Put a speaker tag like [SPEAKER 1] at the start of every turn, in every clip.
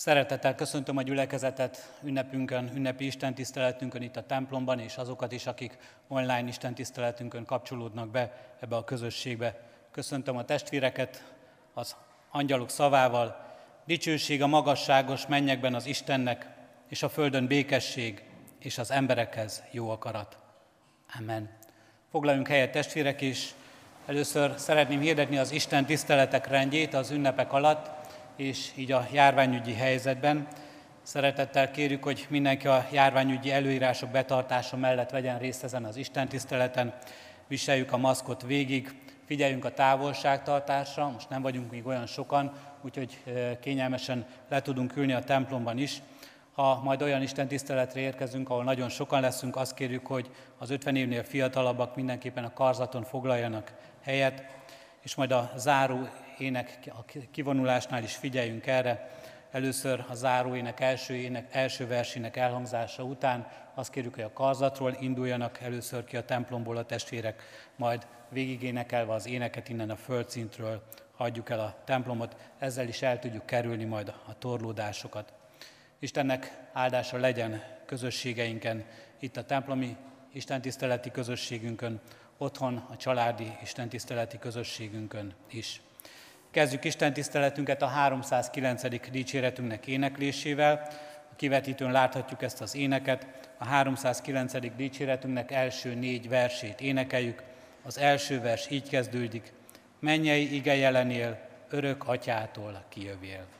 [SPEAKER 1] Szeretettel köszöntöm a gyülekezetet ünnepünkön, ünnepi istentiszteletünkön itt a templomban, és azokat is, akik online istentiszteletünkön kapcsolódnak be ebbe a közösségbe. Köszöntöm a testvéreket az angyalok szavával. Dicsőség a magasságos mennyekben az Istennek, és a földön békesség, és az emberekhez jó akarat. Amen. Foglaljunk helyet testvérek is. Először szeretném hirdetni az Isten tiszteletek rendjét az ünnepek alatt, és így a járványügyi helyzetben. Szeretettel kérjük, hogy mindenki a járványügyi előírások betartása mellett vegyen részt ezen az Isten tiszteleten, viseljük a maszkot végig, figyeljünk a távolságtartásra, most nem vagyunk még olyan sokan, úgyhogy kényelmesen le tudunk ülni a templomban is. Ha majd olyan Isten tiszteletre érkezünk, ahol nagyon sokan leszünk, azt kérjük, hogy az 50 évnél fiatalabbak mindenképpen a karzaton foglaljanak helyet, és majd a záró ének a kivonulásnál is figyeljünk erre. Először a záróének első, ének, első versének elhangzása után azt kérjük, hogy a karzatról induljanak először ki a templomból a testvérek, majd végigénekelve az éneket innen a földszintről hagyjuk el a templomot, ezzel is el tudjuk kerülni majd a torlódásokat. Istennek áldása legyen közösségeinken, itt a templomi istentiszteleti közösségünkön, otthon a családi istentiszteleti közösségünkön is. Kezdjük Isten tiszteletünket a 309. dicséretünknek éneklésével. A kivetítőn láthatjuk ezt az éneket. A 309. dicséretünknek első négy versét énekeljük. Az első vers így kezdődik. Mennyei ige jelenél, örök atyától kijövél.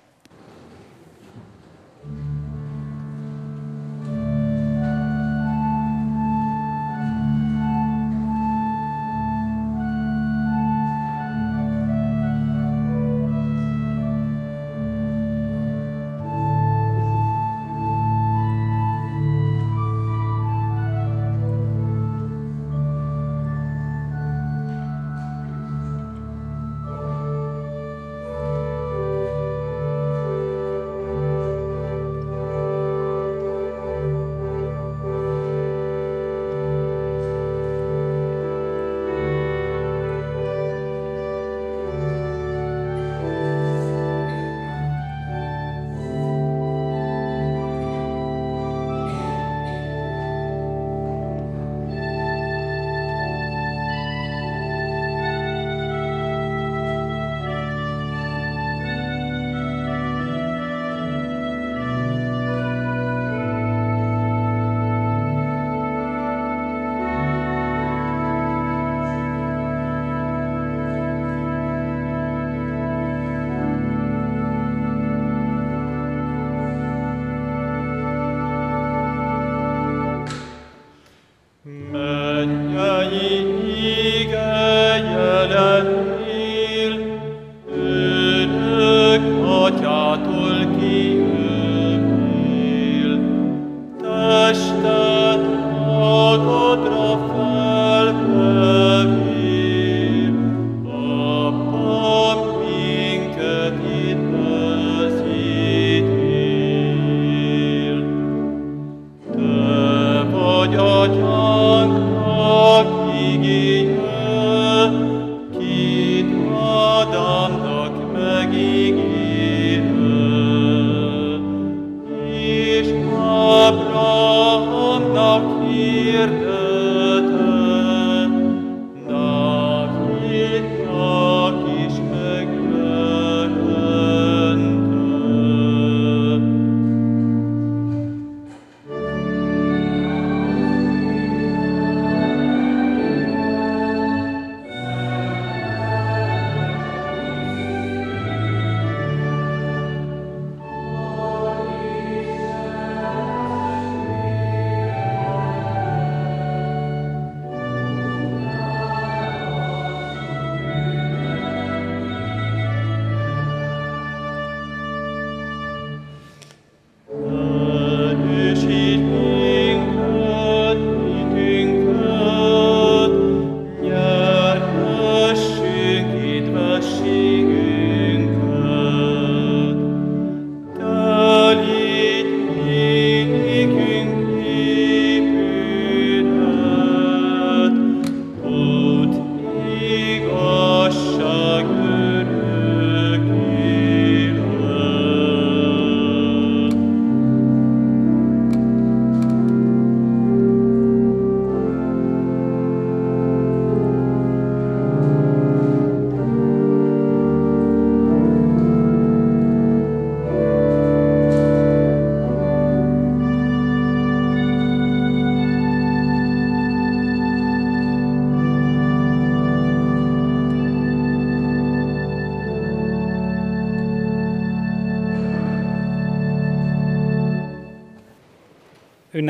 [SPEAKER 2] Abraham, nach Hirten.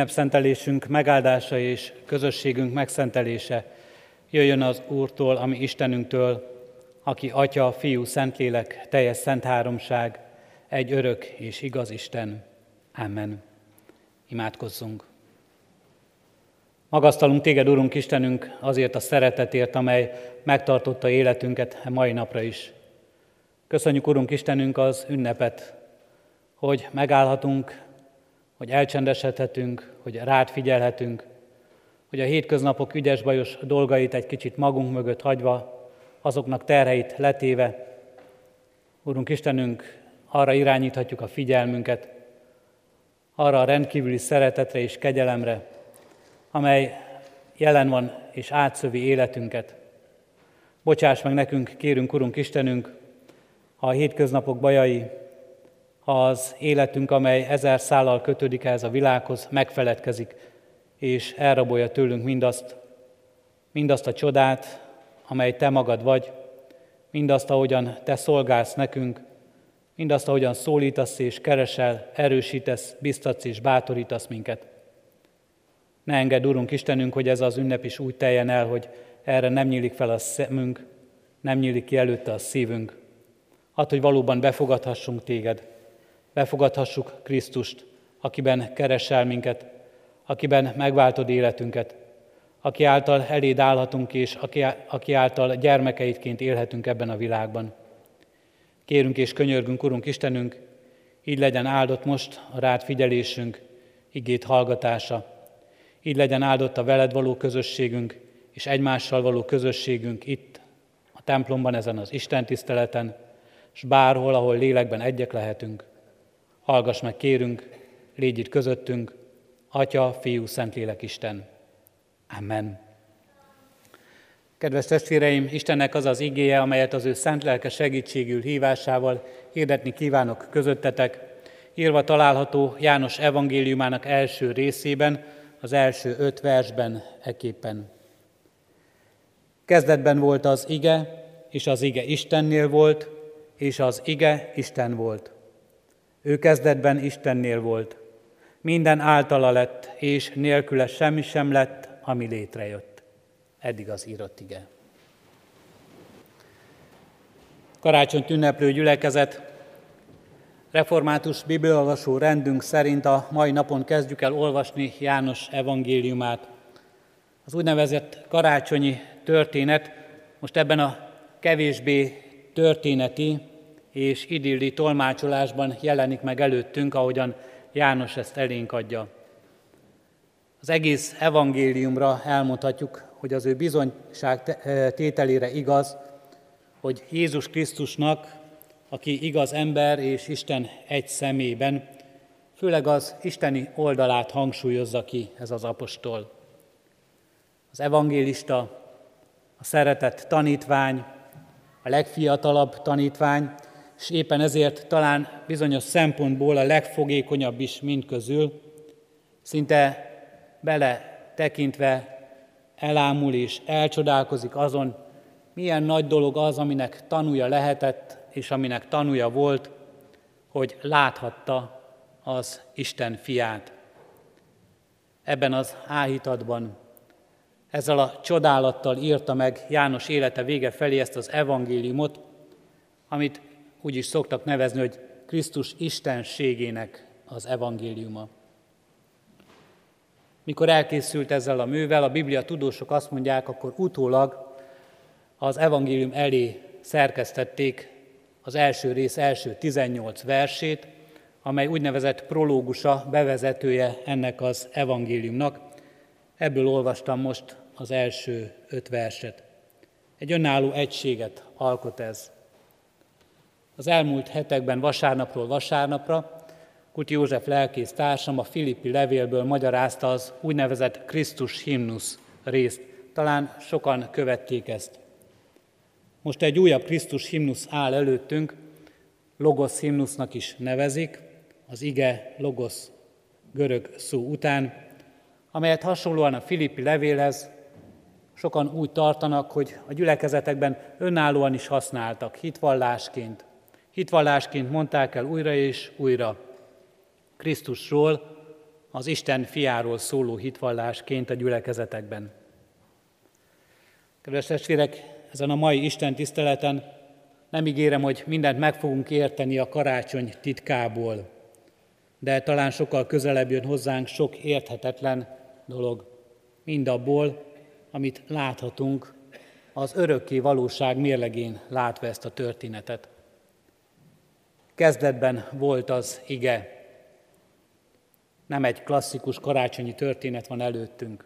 [SPEAKER 1] Ünnepszentelésünk megáldása és közösségünk megszentelése jöjjön az Úrtól, ami Istenünktől, aki Atya, Fiú, Szentlélek, teljes szent háromság, egy örök és igaz Isten. Amen. Imádkozzunk. Magasztalunk téged, Urunk Istenünk, azért a szeretetért, amely megtartotta életünket a mai napra is. Köszönjük, Urunk Istenünk, az ünnepet, hogy megállhatunk, hogy elcsendesedhetünk, hogy rád figyelhetünk, hogy a hétköznapok ügyes-bajos dolgait egy kicsit magunk mögött hagyva, azoknak terheit letéve, Urunk Istenünk, arra irányíthatjuk a figyelmünket, arra a rendkívüli szeretetre és kegyelemre, amely jelen van és átszövi életünket. Bocsáss meg nekünk, kérünk, Urunk Istenünk, ha a hétköznapok bajai, az életünk, amely ezer szállal kötődik ehhez a világhoz, megfeledkezik, és elrabolja tőlünk mindazt, mindazt a csodát, amely Te magad vagy, mindazt, ahogyan Te szolgálsz nekünk, mindazt, ahogyan szólítasz és keresel, erősítesz, biztatsz és bátorítasz minket. Ne engedd, Urunk Istenünk, hogy ez az ünnep is úgy teljen el, hogy erre nem nyílik fel a szemünk, nem nyílik ki előtte a szívünk. Add, hogy valóban befogadhassunk Téged, befogadhassuk Krisztust, akiben keresel minket, akiben megváltod életünket, aki által eléd állhatunk, és aki, által gyermekeidként élhetünk ebben a világban. Kérünk és könyörgünk, Urunk Istenünk, így legyen áldott most a rád figyelésünk, igét hallgatása, így legyen áldott a veled való közösségünk, és egymással való közösségünk itt, a templomban, ezen az Isten tiszteleten, és bárhol, ahol lélekben egyek lehetünk. Hallgass meg, kérünk, légy itt közöttünk, Atya, Fiú, Szentlélek Isten. Amen. Kedves testvéreim, Istennek az az igéje, amelyet az ő szent lelke segítségül hívásával hirdetni kívánok közöttetek, írva található János evangéliumának első részében, az első öt versben eképpen. Kezdetben volt az ige, és az ige Istennél volt, és az ige Isten volt. Ő kezdetben Istennél volt. Minden általa lett, és nélküle semmi sem lett, ami létrejött. Eddig az írott ige. Karácsonyt ünneplő gyülekezet, református bibliolvasó rendünk szerint a mai napon kezdjük el olvasni János evangéliumát. Az úgynevezett karácsonyi történet most ebben a kevésbé történeti és idilli tolmácsolásban jelenik meg előttünk, ahogyan János ezt elénk adja. Az egész evangéliumra elmondhatjuk, hogy az ő bizonyság eh, tételére igaz, hogy Jézus Krisztusnak, aki igaz ember és Isten egy szemében, főleg az isteni oldalát hangsúlyozza ki ez az apostol. Az evangélista, a szeretett tanítvány, a legfiatalabb tanítvány, és éppen ezért talán bizonyos szempontból a legfogékonyabb is mind közül, szinte bele tekintve elámul és elcsodálkozik azon, milyen nagy dolog az, aminek tanúja lehetett, és aminek tanúja volt, hogy láthatta az Isten fiát. Ebben az áhítatban, ezzel a csodálattal írta meg János élete vége felé ezt az evangéliumot, amit úgy is szoktak nevezni, hogy Krisztus istenségének az evangéliuma. Mikor elkészült ezzel a művel, a Biblia tudósok azt mondják, akkor utólag az evangélium elé szerkesztették az első rész első 18 versét, amely úgynevezett prológusa, bevezetője ennek az evangéliumnak. Ebből olvastam most az első öt verset. Egy önálló egységet alkot ez. Az elmúlt hetekben vasárnapról vasárnapra Kuti József lelkész társam a Filippi levélből magyarázta az úgynevezett Krisztus himnusz részt. Talán sokan követték ezt. Most egy újabb Krisztus himnusz áll előttünk, Logos himnusznak is nevezik, az ige Logos görög szó után, amelyet hasonlóan a Filippi levélhez sokan úgy tartanak, hogy a gyülekezetekben önállóan is használtak, hitvallásként. Hitvallásként mondták el újra és újra. Krisztusról, az Isten fiáról szóló hitvallásként a gyülekezetekben. Kedves testvérek, ezen a mai Isten tiszteleten nem ígérem, hogy mindent meg fogunk érteni a karácsony titkából, de talán sokkal közelebb jön hozzánk sok érthetetlen dolog, mind abból, amit láthatunk az örökké valóság mérlegén látva ezt a történetet. Kezdetben volt az ige. Nem egy klasszikus karácsonyi történet van előttünk.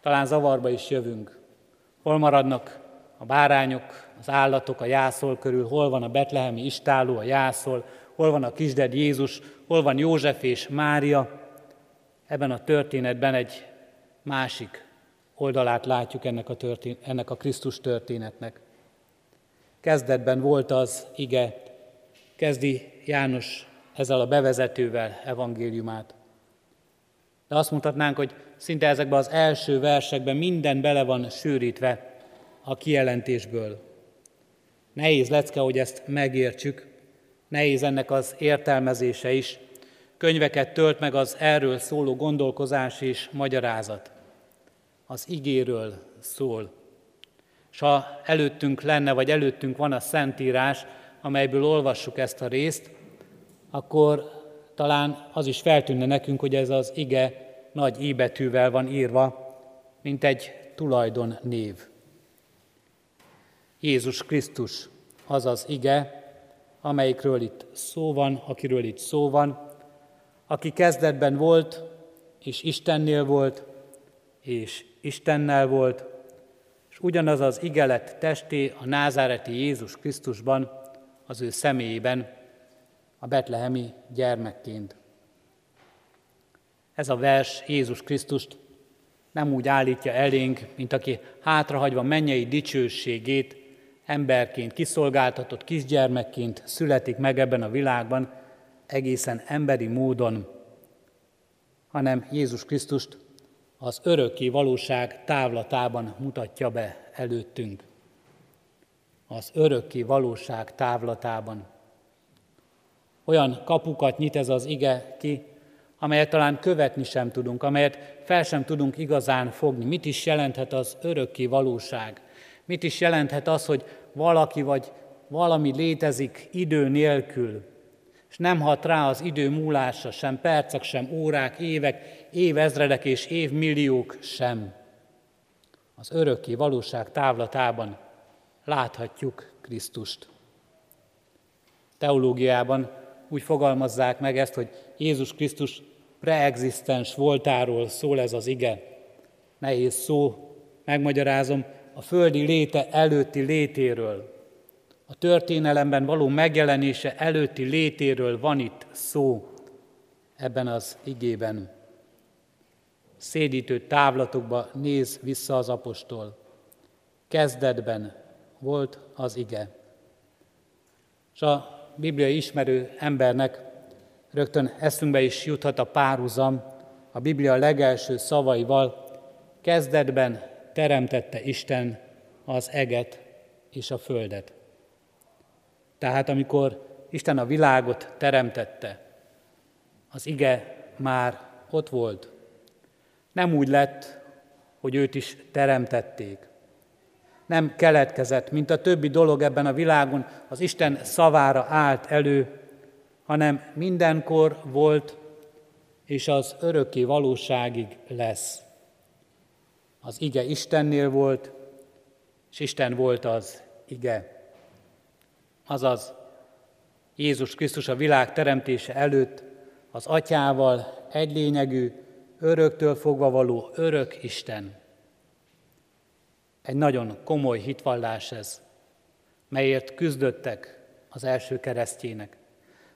[SPEAKER 1] Talán zavarba is jövünk. Hol maradnak a bárányok, az állatok a jászol körül, hol van a betlehemi istáló, a jászol, hol van a kisded Jézus, hol van József és Mária. Ebben a történetben egy másik oldalát látjuk ennek a, történ- ennek a Krisztus történetnek. Kezdetben volt az ige, kezdi János ezzel a bevezetővel evangéliumát. De azt mutatnánk, hogy szinte ezekben az első versekben minden bele van sűrítve a kijelentésből. Nehéz lecke, hogy ezt megértsük, nehéz ennek az értelmezése is. Könyveket tölt meg az erről szóló gondolkozás és magyarázat. Az igéről szól. És ha előttünk lenne, vagy előttünk van a Szentírás, amelyből olvassuk ezt a részt, akkor talán az is feltűnne nekünk, hogy ez az ige nagy íbetűvel van írva, mint egy tulajdon név. Jézus Krisztus az az ige, amelyikről itt szó van, akiről itt szó van, aki kezdetben volt, és Istennél volt, és Istennel volt, és ugyanaz az ige lett testé a názáreti Jézus Krisztusban, az ő személyében, a betlehemi gyermekként. Ez a vers Jézus Krisztust nem úgy állítja elénk, mint aki hátrahagyva mennyei dicsőségét emberként, kiszolgáltatott kisgyermekként születik meg ebben a világban, egészen emberi módon, hanem Jézus Krisztust az örökké valóság távlatában mutatja be előttünk. Az örökké valóság távlatában. Olyan kapukat nyit ez az ige ki, amelyet talán követni sem tudunk, amelyet fel sem tudunk igazán fogni. Mit is jelenthet az örökké valóság? Mit is jelenthet az, hogy valaki vagy valami létezik idő nélkül, és nem hat rá az idő múlása, sem percek, sem órák, évek, évezredek és évmilliók sem. Az örökké valóság távlatában láthatjuk Krisztust. Teológiában úgy fogalmazzák meg ezt, hogy Jézus Krisztus preexisztens voltáról szól ez az ige. Nehéz szó, megmagyarázom, a földi léte előtti létéről, a történelemben való megjelenése előtti létéről van itt szó ebben az igében. Szédítő távlatokba néz vissza az apostol. Kezdetben volt az ige. És a bibliai ismerő embernek rögtön eszünkbe is juthat a párhuzam a Biblia legelső szavaival, kezdetben teremtette Isten az eget és a földet. Tehát amikor Isten a világot teremtette, az ige már ott volt. Nem úgy lett, hogy őt is teremtették. Nem keletkezett, mint a többi dolog ebben a világon, az Isten szavára állt elő, hanem mindenkor volt, és az örökké valóságig lesz. Az ige Istennél volt, és Isten volt az ige. Azaz, Jézus Krisztus a világ teremtése előtt az atyával egy lényegű, öröktől fogva való örök Isten. Egy nagyon komoly hitvallás ez, melyért küzdöttek az első keresztjének,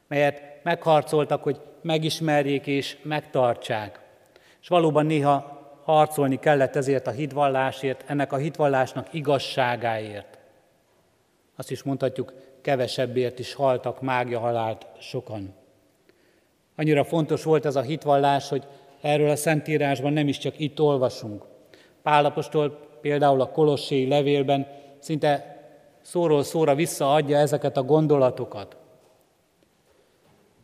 [SPEAKER 1] melyet megharcoltak, hogy megismerjék és megtartsák. És valóban néha harcolni kellett ezért a hitvallásért, ennek a hitvallásnak igazságáért. Azt is mondhatjuk, kevesebbért is haltak mágia halált sokan. Annyira fontos volt ez a hitvallás, hogy erről a Szentírásban nem is csak itt olvasunk. Pálapostól például a Kolosséi levélben szinte szóról szóra visszaadja ezeket a gondolatokat.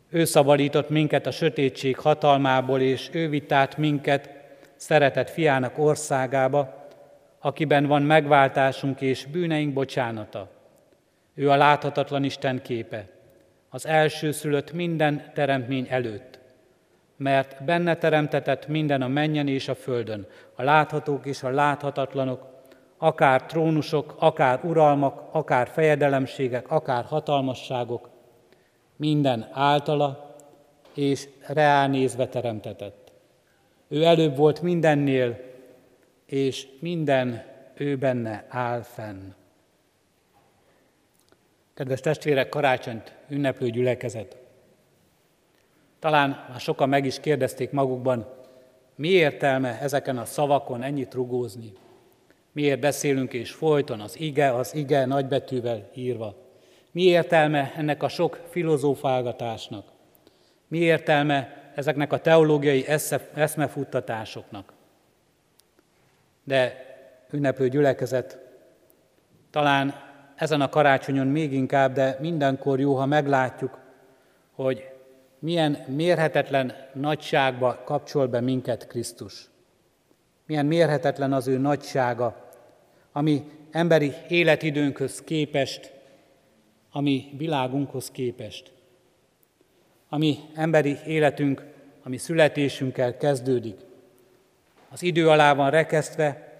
[SPEAKER 1] Ő szabadított minket a sötétség hatalmából, és ő vitt át minket szeretett fiának országába, akiben van megváltásunk és bűneink bocsánata. Ő a láthatatlan Isten képe, az első szülött minden teremtmény előtt, mert benne teremtetett minden a mennyen és a földön, a láthatók és a láthatatlanok, akár trónusok, akár uralmak, akár fejedelemségek, akár hatalmasságok, minden általa és reálnézve teremtetett. Ő előbb volt mindennél, és minden ő benne áll fenn. Kedves testvérek, karácsonyt ünneplő gyülekezet! Talán már sokan meg is kérdezték magukban, mi értelme ezeken a szavakon ennyit rugózni? Miért beszélünk és folyton az ige, az ige nagybetűvel írva? Mi értelme ennek a sok filozófálgatásnak? Mi értelme ezeknek a teológiai eszmefuttatásoknak? De ünneplő gyülekezet, talán ezen a karácsonyon még inkább, de mindenkor jó, ha meglátjuk, hogy milyen mérhetetlen nagyságba kapcsol be minket Krisztus. Milyen mérhetetlen az ő nagysága, ami emberi életidőnkhöz képest, ami világunkhoz képest. Ami emberi életünk, ami születésünkkel kezdődik. Az idő alá van rekesztve,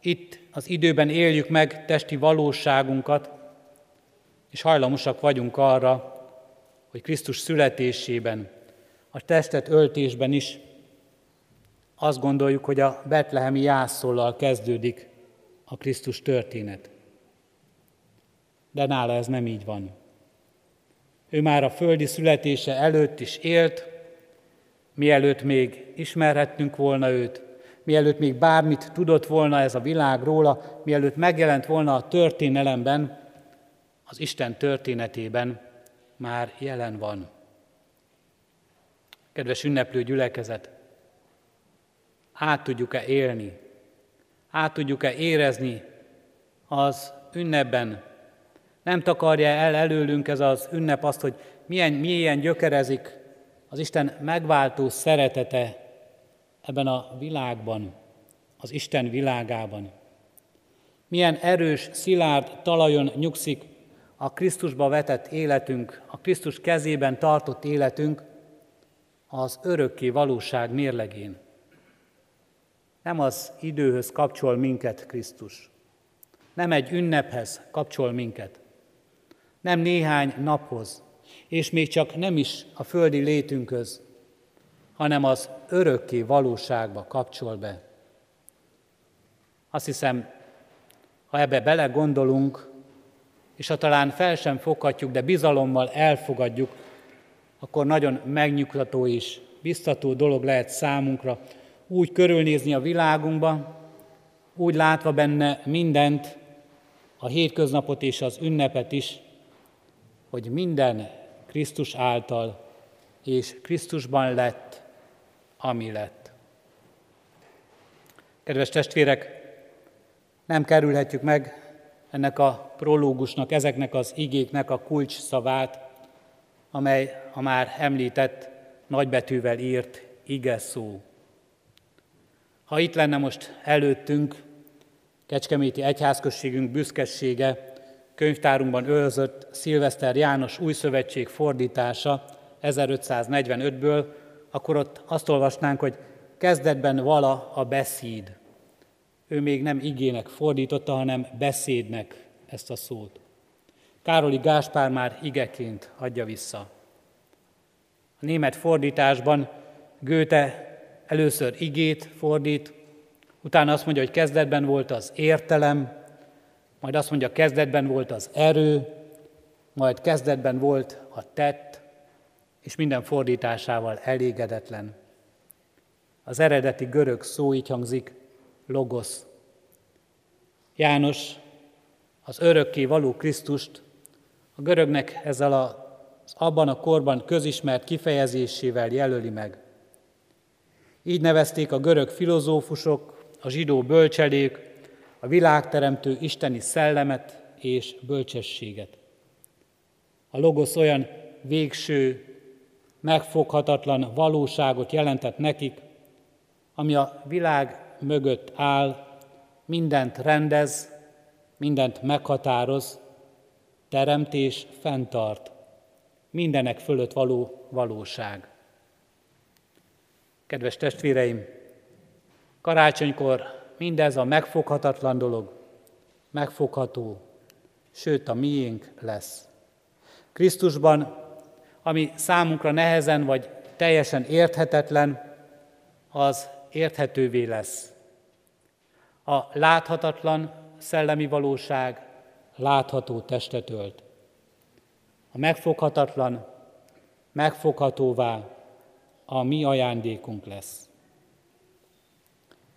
[SPEAKER 1] itt az időben éljük meg testi valóságunkat, és hajlamosak vagyunk arra, hogy Krisztus születésében, a testet öltésben is azt gondoljuk, hogy a betlehemi jászolal kezdődik a Krisztus történet. De nála ez nem így van. Ő már a földi születése előtt is élt, mielőtt még ismerhettünk volna őt, mielőtt még bármit tudott volna ez a világ róla, mielőtt megjelent volna a történelemben, az Isten történetében már jelen van. Kedves ünneplő gyülekezet, át tudjuk-e élni, át tudjuk-e érezni az ünnepben. Nem takarja el előlünk ez az ünnep azt, hogy milyen milyen gyökerezik az Isten megváltó szeretete ebben a világban, az Isten világában. Milyen erős, szilárd talajon nyugszik a Krisztusba vetett életünk, a Krisztus kezében tartott életünk az örökké valóság mérlegén. Nem az időhöz kapcsol minket Krisztus. Nem egy ünnephez kapcsol minket. Nem néhány naphoz, és még csak nem is a földi létünkhöz, hanem az örökké valóságba kapcsol be. Azt hiszem, ha ebbe belegondolunk, és ha talán fel sem foghatjuk, de bizalommal elfogadjuk, akkor nagyon megnyugtató és biztató dolog lehet számunkra úgy körülnézni a világunkba, úgy látva benne mindent, a hétköznapot és az ünnepet is, hogy minden Krisztus által és Krisztusban lett, ami lett. Kedves testvérek, nem kerülhetjük meg ennek a prológusnak, ezeknek az igéknek a kulcs szavát, amely a már említett nagybetűvel írt ige szó. Ha itt lenne most előttünk Kecskeméti Egyházközségünk büszkesége, könyvtárunkban őrzött Szilveszter János új szövetség fordítása 1545-ből, akkor ott azt olvasnánk, hogy kezdetben vala a beszéd. Ő még nem igének fordította, hanem beszédnek ezt a szót. Károli Gáspár már igeként adja vissza. A német fordításban Göte először igét fordít, utána azt mondja, hogy kezdetben volt az értelem, majd azt mondja, kezdetben volt az erő, majd kezdetben volt a tett, és minden fordításával elégedetlen. Az eredeti görög szó így hangzik, logosz. János az örökké való Krisztust a görögnek ezzel az abban a korban közismert kifejezésével jelöli meg. Így nevezték a görög filozófusok, a zsidó bölcselék, a világteremtő isteni szellemet és bölcsességet. A logosz olyan végső, megfoghatatlan valóságot jelentett nekik, ami a világ mögött áll, mindent rendez, mindent meghatároz, teremtés fenntart, mindenek fölött való valóság. Kedves testvéreim, karácsonykor mindez a megfoghatatlan dolog megfogható, sőt a miénk lesz. Krisztusban, ami számunkra nehezen vagy teljesen érthetetlen, az érthetővé lesz. A láthatatlan szellemi valóság látható testet ölt. A megfoghatatlan megfoghatóvá a mi ajándékunk lesz.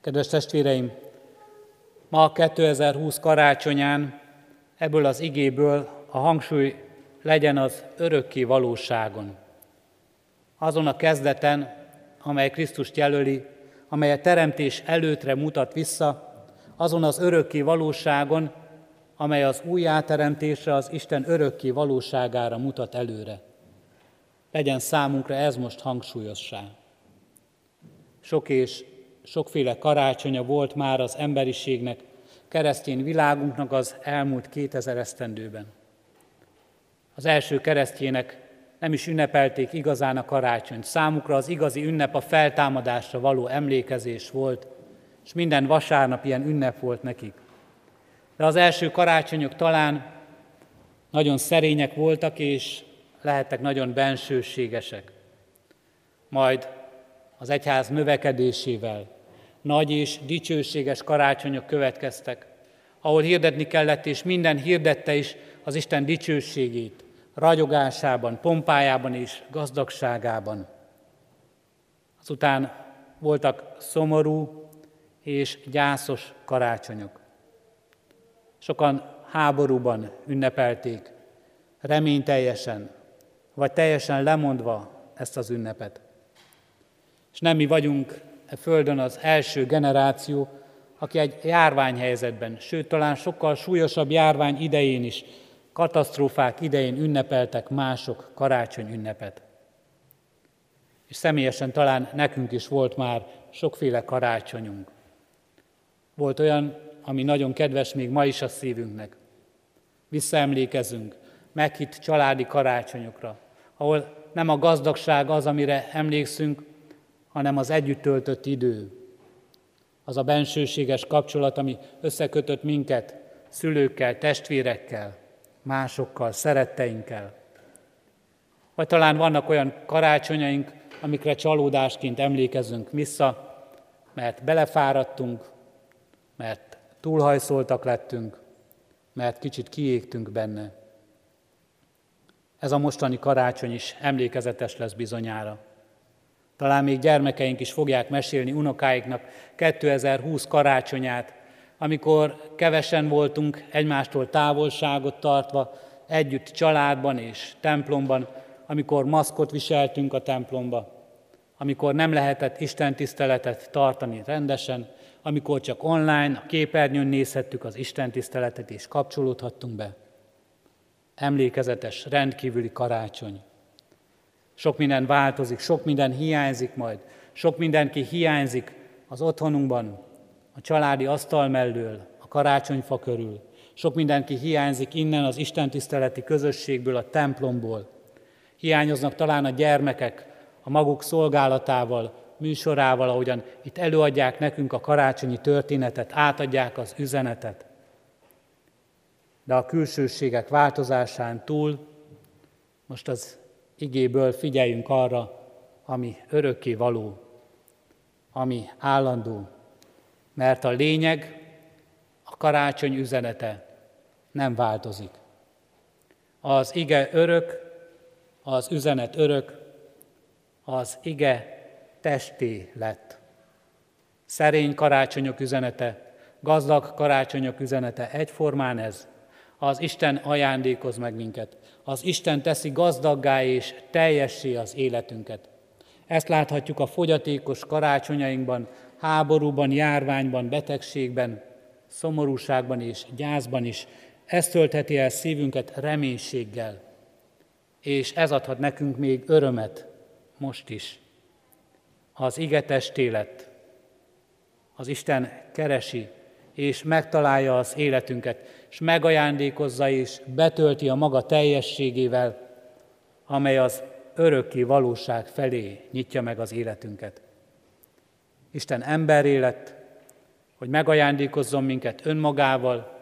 [SPEAKER 1] Kedves testvéreim, ma 2020 karácsonyán ebből az igéből a hangsúly legyen az örökké valóságon. Azon a kezdeten, amely Krisztust jelöli, amely a teremtés előtre mutat vissza, azon az örökké valóságon, amely az újjáteremtésre, az Isten örökké valóságára mutat előre. Legyen számunkra ez most hangsúlyossá. Sok és sokféle karácsonya volt már az emberiségnek, keresztény világunknak az elmúlt 2000 esztendőben. Az első keresztjének nem is ünnepelték igazán a karácsonyt. Számukra az igazi ünnep a feltámadásra való emlékezés volt, és minden vasárnap ilyen ünnep volt nekik. De az első karácsonyok talán nagyon szerények voltak, és lehettek nagyon bensőségesek. Majd az egyház növekedésével nagy és dicsőséges karácsonyok következtek, ahol hirdetni kellett, és minden hirdette is az Isten dicsőségét, ragyogásában, pompájában és gazdagságában. Azután voltak szomorú és gyászos karácsonyok. Sokan háborúban ünnepelték, reményteljesen, vagy teljesen lemondva ezt az ünnepet. És nem mi vagyunk e földön az első generáció, aki egy járványhelyzetben, sőt talán sokkal súlyosabb járvány idején is, katasztrófák idején ünnepeltek mások karácsony ünnepet. És személyesen talán nekünk is volt már sokféle karácsonyunk. Volt olyan, ami nagyon kedves még ma is a szívünknek. Visszaemlékezünk meghitt családi karácsonyokra, ahol nem a gazdagság az, amire emlékszünk, hanem az együtt töltött idő. Az a bensőséges kapcsolat, ami összekötött minket szülőkkel, testvérekkel, másokkal, szeretteinkkel. Vagy talán vannak olyan karácsonyaink, amikre csalódásként emlékezünk vissza, mert belefáradtunk, mert túlhajszoltak lettünk, mert kicsit kiégtünk benne. Ez a mostani karácsony is emlékezetes lesz bizonyára. Talán még gyermekeink is fogják mesélni unokáiknak 2020 karácsonyát, amikor kevesen voltunk egymástól távolságot tartva, együtt családban és templomban, amikor maszkot viseltünk a templomba, amikor nem lehetett Isten tiszteletet tartani rendesen, amikor csak online, a képernyőn nézhettük az Isten tiszteletet és kapcsolódhattunk be. Emlékezetes, rendkívüli karácsony. Sok minden változik, sok minden hiányzik majd, sok mindenki hiányzik az otthonunkban, a családi asztal mellől, a karácsonyfa körül. Sok mindenki hiányzik innen az Isten tiszteleti közösségből, a templomból. Hiányoznak talán a gyermekek a maguk szolgálatával, műsorával, ahogyan itt előadják nekünk a karácsonyi történetet, átadják az üzenetet. De a külsőségek változásán túl most az igéből figyeljünk arra, ami örökké való, ami állandó, mert a lényeg, a karácsony üzenete nem változik. Az ige örök, az üzenet örök, az ige testé lett. Szerény karácsonyok üzenete, gazdag karácsonyok üzenete egyformán ez. Az Isten ajándékoz meg minket. Az Isten teszi gazdaggá és teljessé az életünket. Ezt láthatjuk a fogyatékos karácsonyainkban, háborúban, járványban, betegségben, szomorúságban és gyászban is. Ez töltheti el szívünket reménységgel. És ez adhat nekünk még örömet most is. Az ige testélet, az Isten keresi és megtalálja az életünket, és megajándékozza és betölti a maga teljességével, amely az örökké valóság felé nyitja meg az életünket. Isten emberé lett, hogy megajándékozzon minket önmagával,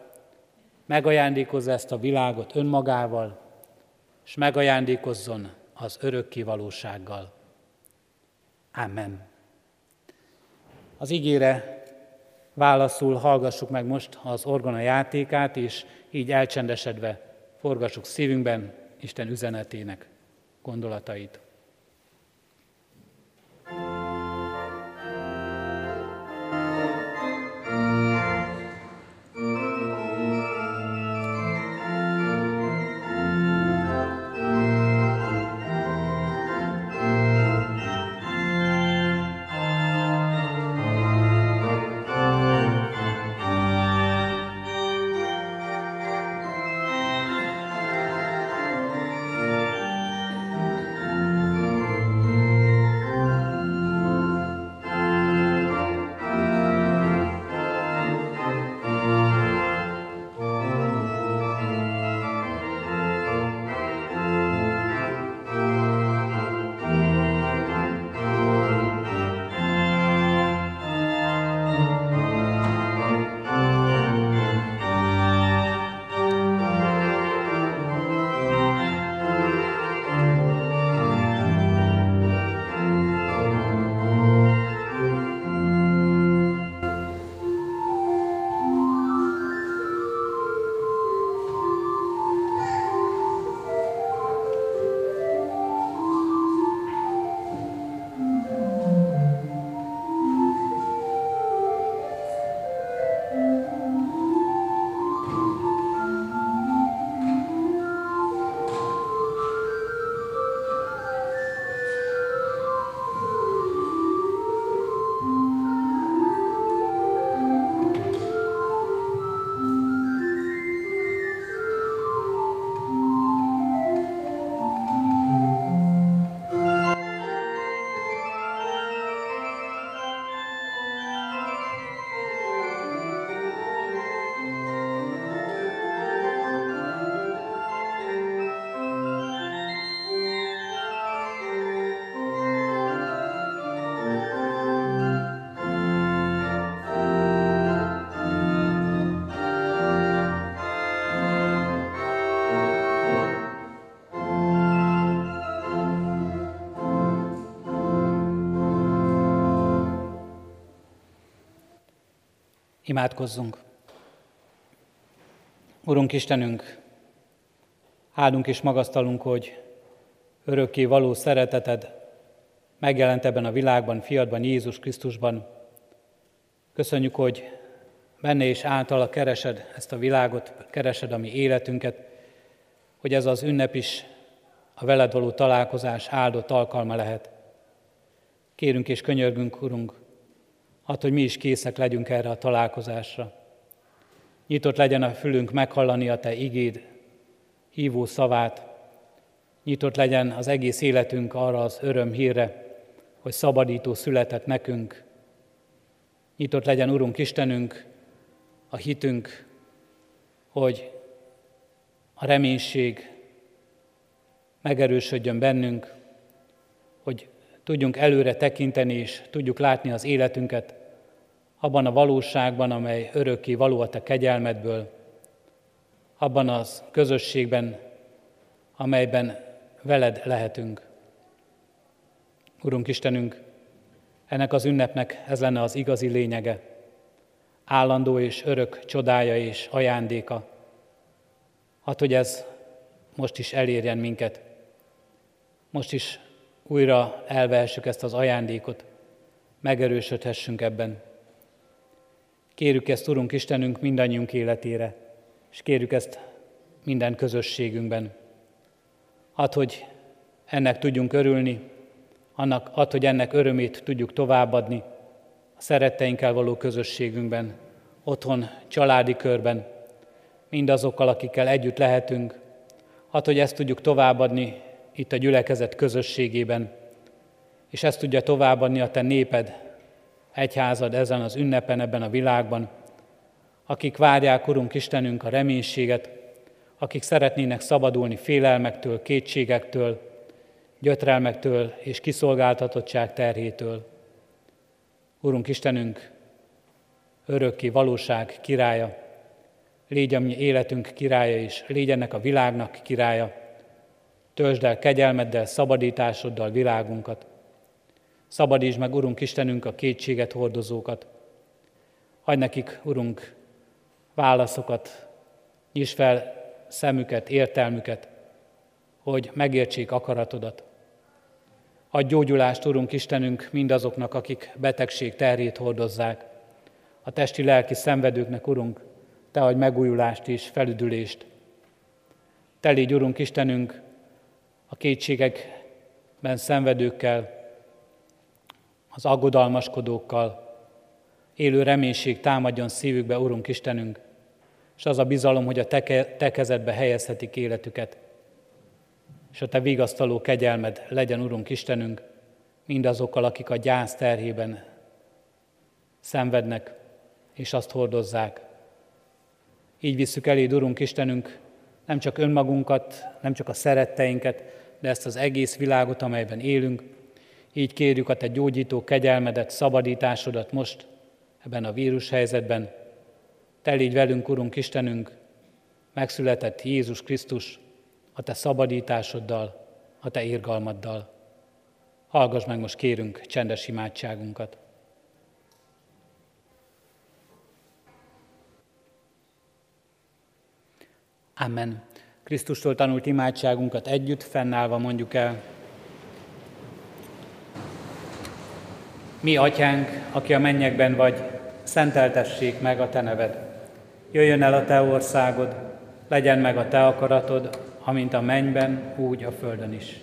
[SPEAKER 1] megajándékozza ezt a világot önmagával, és megajándékozzon az örökké valósággal. Amen. Az ígére válaszul hallgassuk meg most az orgona játékát, és így elcsendesedve forgassuk szívünkben Isten üzenetének gondolatait. Imádkozzunk! Urunk Istenünk, áldunk és magasztalunk, hogy örökké való szereteted megjelent ebben a világban, fiadban, Jézus Krisztusban. Köszönjük, hogy benne és általa keresed ezt a világot, keresed a mi életünket, hogy ez az ünnep is a veled való találkozás áldott alkalma lehet. Kérünk és könyörgünk, Urunk, Hát, hogy mi is készek legyünk erre a találkozásra. Nyitott legyen a fülünk meghallani a Te igéd, hívó szavát, nyitott legyen az egész életünk arra az öröm hírre, hogy szabadító született nekünk. Nyitott legyen, Urunk Istenünk, a hitünk, hogy a reménység megerősödjön bennünk, hogy tudjunk előre tekinteni, és tudjuk látni az életünket abban a valóságban, amely örökké való a Te kegyelmedből, abban az közösségben, amelyben veled lehetünk. Urunk Istenünk, ennek az ünnepnek ez lenne az igazi lényege, állandó és örök csodája és ajándéka. Hát, hogy ez most is elérjen minket. Most is újra elvehessük ezt az ajándékot, megerősödhessünk ebben. Kérjük ezt, Urunk Istenünk, mindannyiunk életére, és kérjük ezt minden közösségünkben. Ad, hogy ennek tudjunk örülni, annak, ad, hogy ennek örömét tudjuk továbbadni a szeretteinkkel való közösségünkben, otthon, családi körben, mindazokkal, akikkel együtt lehetünk. Ad, hogy ezt tudjuk továbbadni itt a gyülekezet közösségében, és ezt tudja továbbadni a te néped, egyházad ezen az ünnepen, ebben a világban, akik várják, Urunk Istenünk, a reménységet, akik szeretnének szabadulni félelmektől, kétségektől, gyötrelmektől és kiszolgáltatottság terhétől. Urunk Istenünk, örökké valóság királya, légy a mi életünk királya is, légy ennek a világnak királya, töltsd el kegyelmeddel, szabadításoddal világunkat. Szabadítsd meg, Urunk Istenünk, a kétséget hordozókat. Hagy nekik, Urunk, válaszokat, nyisd fel szemüket, értelmüket, hogy megértsék akaratodat. Adj gyógyulást, Urunk Istenünk, mindazoknak, akik betegség terhét hordozzák. A testi-lelki szenvedőknek, Urunk, Te adj megújulást és felüdülést. Te légy, Urunk Istenünk, a kétségekben szenvedőkkel, az aggodalmaskodókkal, élő reménység támadjon szívükbe, Urunk Istenünk, és az a bizalom, hogy a te, kezedbe helyezhetik életüket és a Te vigasztaló kegyelmed legyen, Urunk Istenünk, mindazokkal, akik a gyász terhében szenvednek, és azt hordozzák. Így visszük eléd, Urunk Istenünk, nem csak önmagunkat, nem csak a szeretteinket, de ezt az egész világot, amelyben élünk. Így kérjük a Te gyógyító kegyelmedet, szabadításodat most, ebben a vírushelyzetben. Te légy velünk, Urunk Istenünk, megszületett Jézus Krisztus, a te szabadításoddal, a te irgalmaddal. Hallgass meg most kérünk csendes imádságunkat. Amen. Krisztustól tanult imádságunkat együtt, fennállva mondjuk el. Mi, atyánk, aki a mennyekben vagy, szenteltessék meg a te neved. Jöjjön el a te országod, legyen meg a te akaratod, amint a mennyben, úgy a földön is.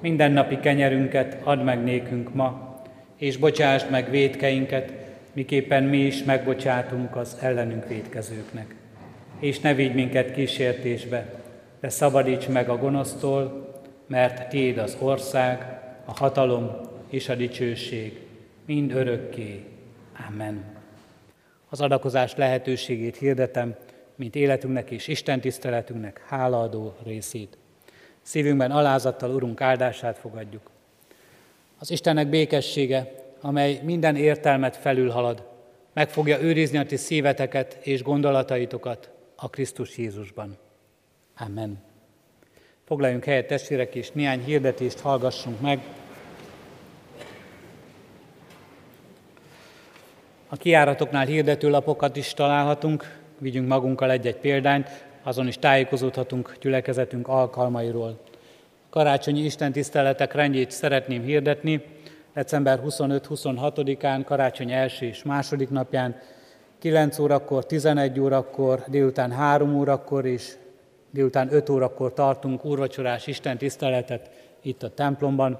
[SPEAKER 1] Minden napi kenyerünket add meg nékünk ma, és bocsásd meg védkeinket, miképpen mi is megbocsátunk az ellenünk védkezőknek. És ne vigy minket kísértésbe, de szabadíts meg a gonosztól, mert Tiéd az ország, a hatalom és a dicsőség, mind örökké. Amen. Az adakozás lehetőségét hirdetem, mint életünknek és Isten tiszteletünknek hálaadó részét. Szívünkben alázattal Urunk áldását fogadjuk. Az Istennek békessége, amely minden értelmet felülhalad, meg fogja őrizni a ti szíveteket és gondolataitokat a Krisztus Jézusban. Amen. Foglaljunk helyet testvérek, és néhány hirdetést hallgassunk meg. A kiáratoknál hirdetőlapokat is találhatunk, vigyünk magunkkal egy-egy példányt, azon is tájékozódhatunk gyülekezetünk alkalmairól. Karácsonyi istentiszteletek rendjét szeretném hirdetni. December 25-26-án, karácsony első és második napján, 9 órakor, 11 órakor, délután 3 órakor és délután 5 órakor tartunk úrvacsorás istentiszteletet itt a templomban.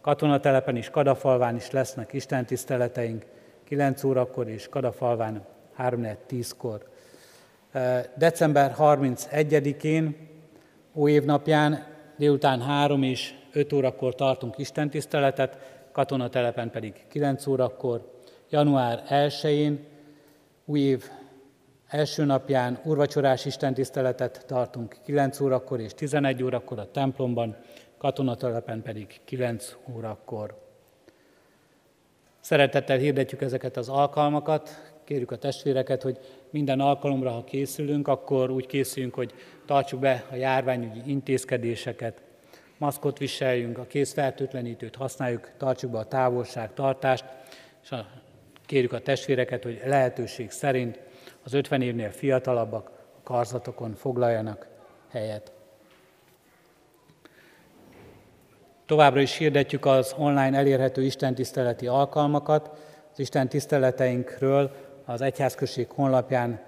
[SPEAKER 1] Katonatelepen és Kadafalván is lesznek istentiszteleteink, 9 órakor és Kadafalván 3-10-kor. December 31-én, új évnapján délután 3 és 5 órakor tartunk istentiszteletet, katonatelepen pedig 9 órakor. Január 1-én, új év első napján urvacsorás istentiszteletet tartunk 9 órakor és 11 órakor a templomban, katonatelepen pedig 9 órakor. Szeretettel hirdetjük ezeket az alkalmakat, kérjük a testvéreket, hogy minden alkalomra, ha készülünk, akkor úgy készüljünk, hogy tartsuk be a járványügyi intézkedéseket, maszkot viseljünk, a kézfertőtlenítőt használjuk, tartsuk be a távolságtartást, és a, kérjük a testvéreket, hogy lehetőség szerint az 50 évnél fiatalabbak a karzatokon foglaljanak helyet. Továbbra is hirdetjük az online elérhető istentiszteleti alkalmakat. Az Isten tiszteleteinkről az Egyházközség honlapján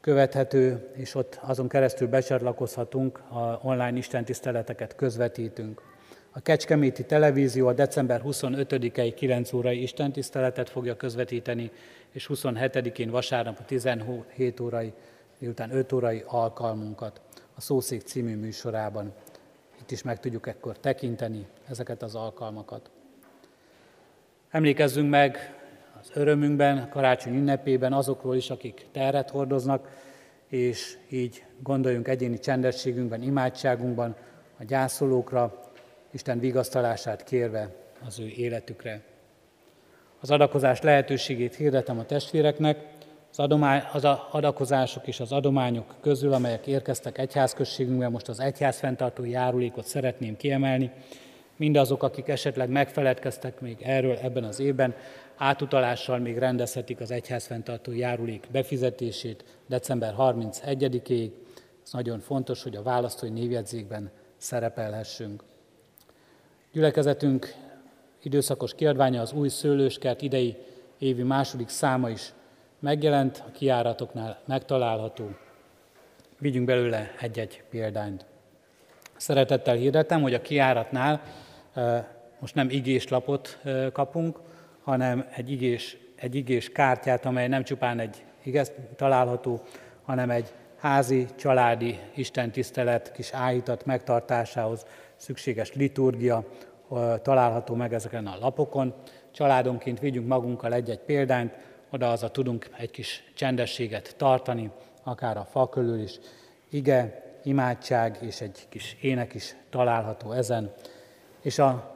[SPEAKER 1] követhető, és ott azon keresztül becsatlakozhatunk, a online istentiszteleteket közvetítünk. A Kecskeméti Televízió a december 25-i 9 órai istentiszteletet fogja közvetíteni, és 27-én vasárnap a 17 órai, miután 5 órai alkalmunkat a Szószék című műsorában. itt is meg tudjuk ekkor tekinteni ezeket az alkalmakat. Emlékezzünk meg az örömünkben, karácsony ünnepében azokról is, akik terhet hordoznak, és így gondoljunk egyéni csendességünkben, imádságunkban a gyászolókra, Isten vigasztalását kérve az ő életükre. Az adakozás lehetőségét hirdetem a testvéreknek, az, adomány, az adakozások és az adományok közül, amelyek érkeztek egyházközségünkben, most az egyház fenntartó járulékot szeretném kiemelni. Mindazok, akik esetleg megfeledkeztek még erről ebben az évben, átutalással még rendezhetik az egyház fenntartó járulék befizetését december 31-ig. Ez nagyon fontos, hogy a választói névjegyzékben szerepelhessünk. Gyülekezetünk időszakos kiadványa az új szőlőskert idei évi második száma is megjelent, a kiáratoknál megtalálható. Vigyünk belőle egy-egy példányt. Szeretettel hirdetem, hogy a kiáratnál most nem igés lapot kapunk, hanem egy igés, egy igés kártyát, amely nem csupán egy igaz található, hanem egy házi, családi istentisztelet kis áhítat megtartásához szükséges liturgia található meg ezeken a lapokon. Családonként vigyünk magunkkal egy-egy példányt, oda az a tudunk egy kis csendességet tartani, akár a fa körül is. Ige, imádság és egy kis ének is található ezen. És a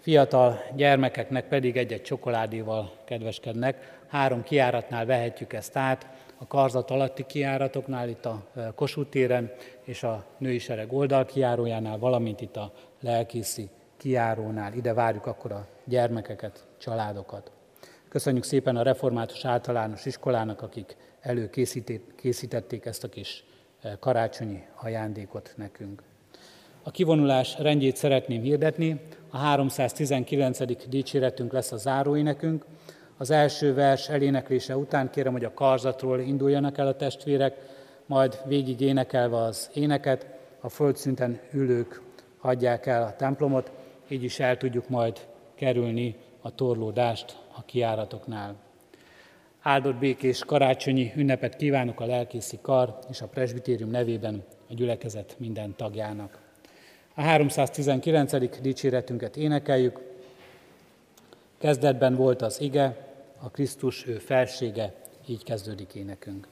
[SPEAKER 1] fiatal gyermekeknek pedig egy-egy csokoládéval kedveskednek. Három kiáratnál vehetjük ezt át, a karzat alatti kiáratoknál, itt a Kossuth téren és a női sereg oldalkiárójánál, valamint itt a lelkészi kiárónál. Ide várjuk akkor a gyermekeket, családokat. Köszönjük szépen a Református Általános Iskolának, akik előkészítették ezt a kis karácsonyi ajándékot nekünk. A kivonulás rendjét szeretném hirdetni. A 319. dicséretünk lesz a záróénekünk. Az első vers eléneklése után kérem, hogy a karzatról induljanak el a testvérek, majd végig énekelve az éneket, a földszinten ülők hagyják el a templomot, így is el tudjuk majd kerülni a torlódást a kiáratoknál. Áldott békés karácsonyi ünnepet kívánok a lelkészi kar és a presbitérium nevében a gyülekezet minden tagjának. A 319. dicséretünket énekeljük. Kezdetben volt az ige, a Krisztus ő felsége, így kezdődik énekünk.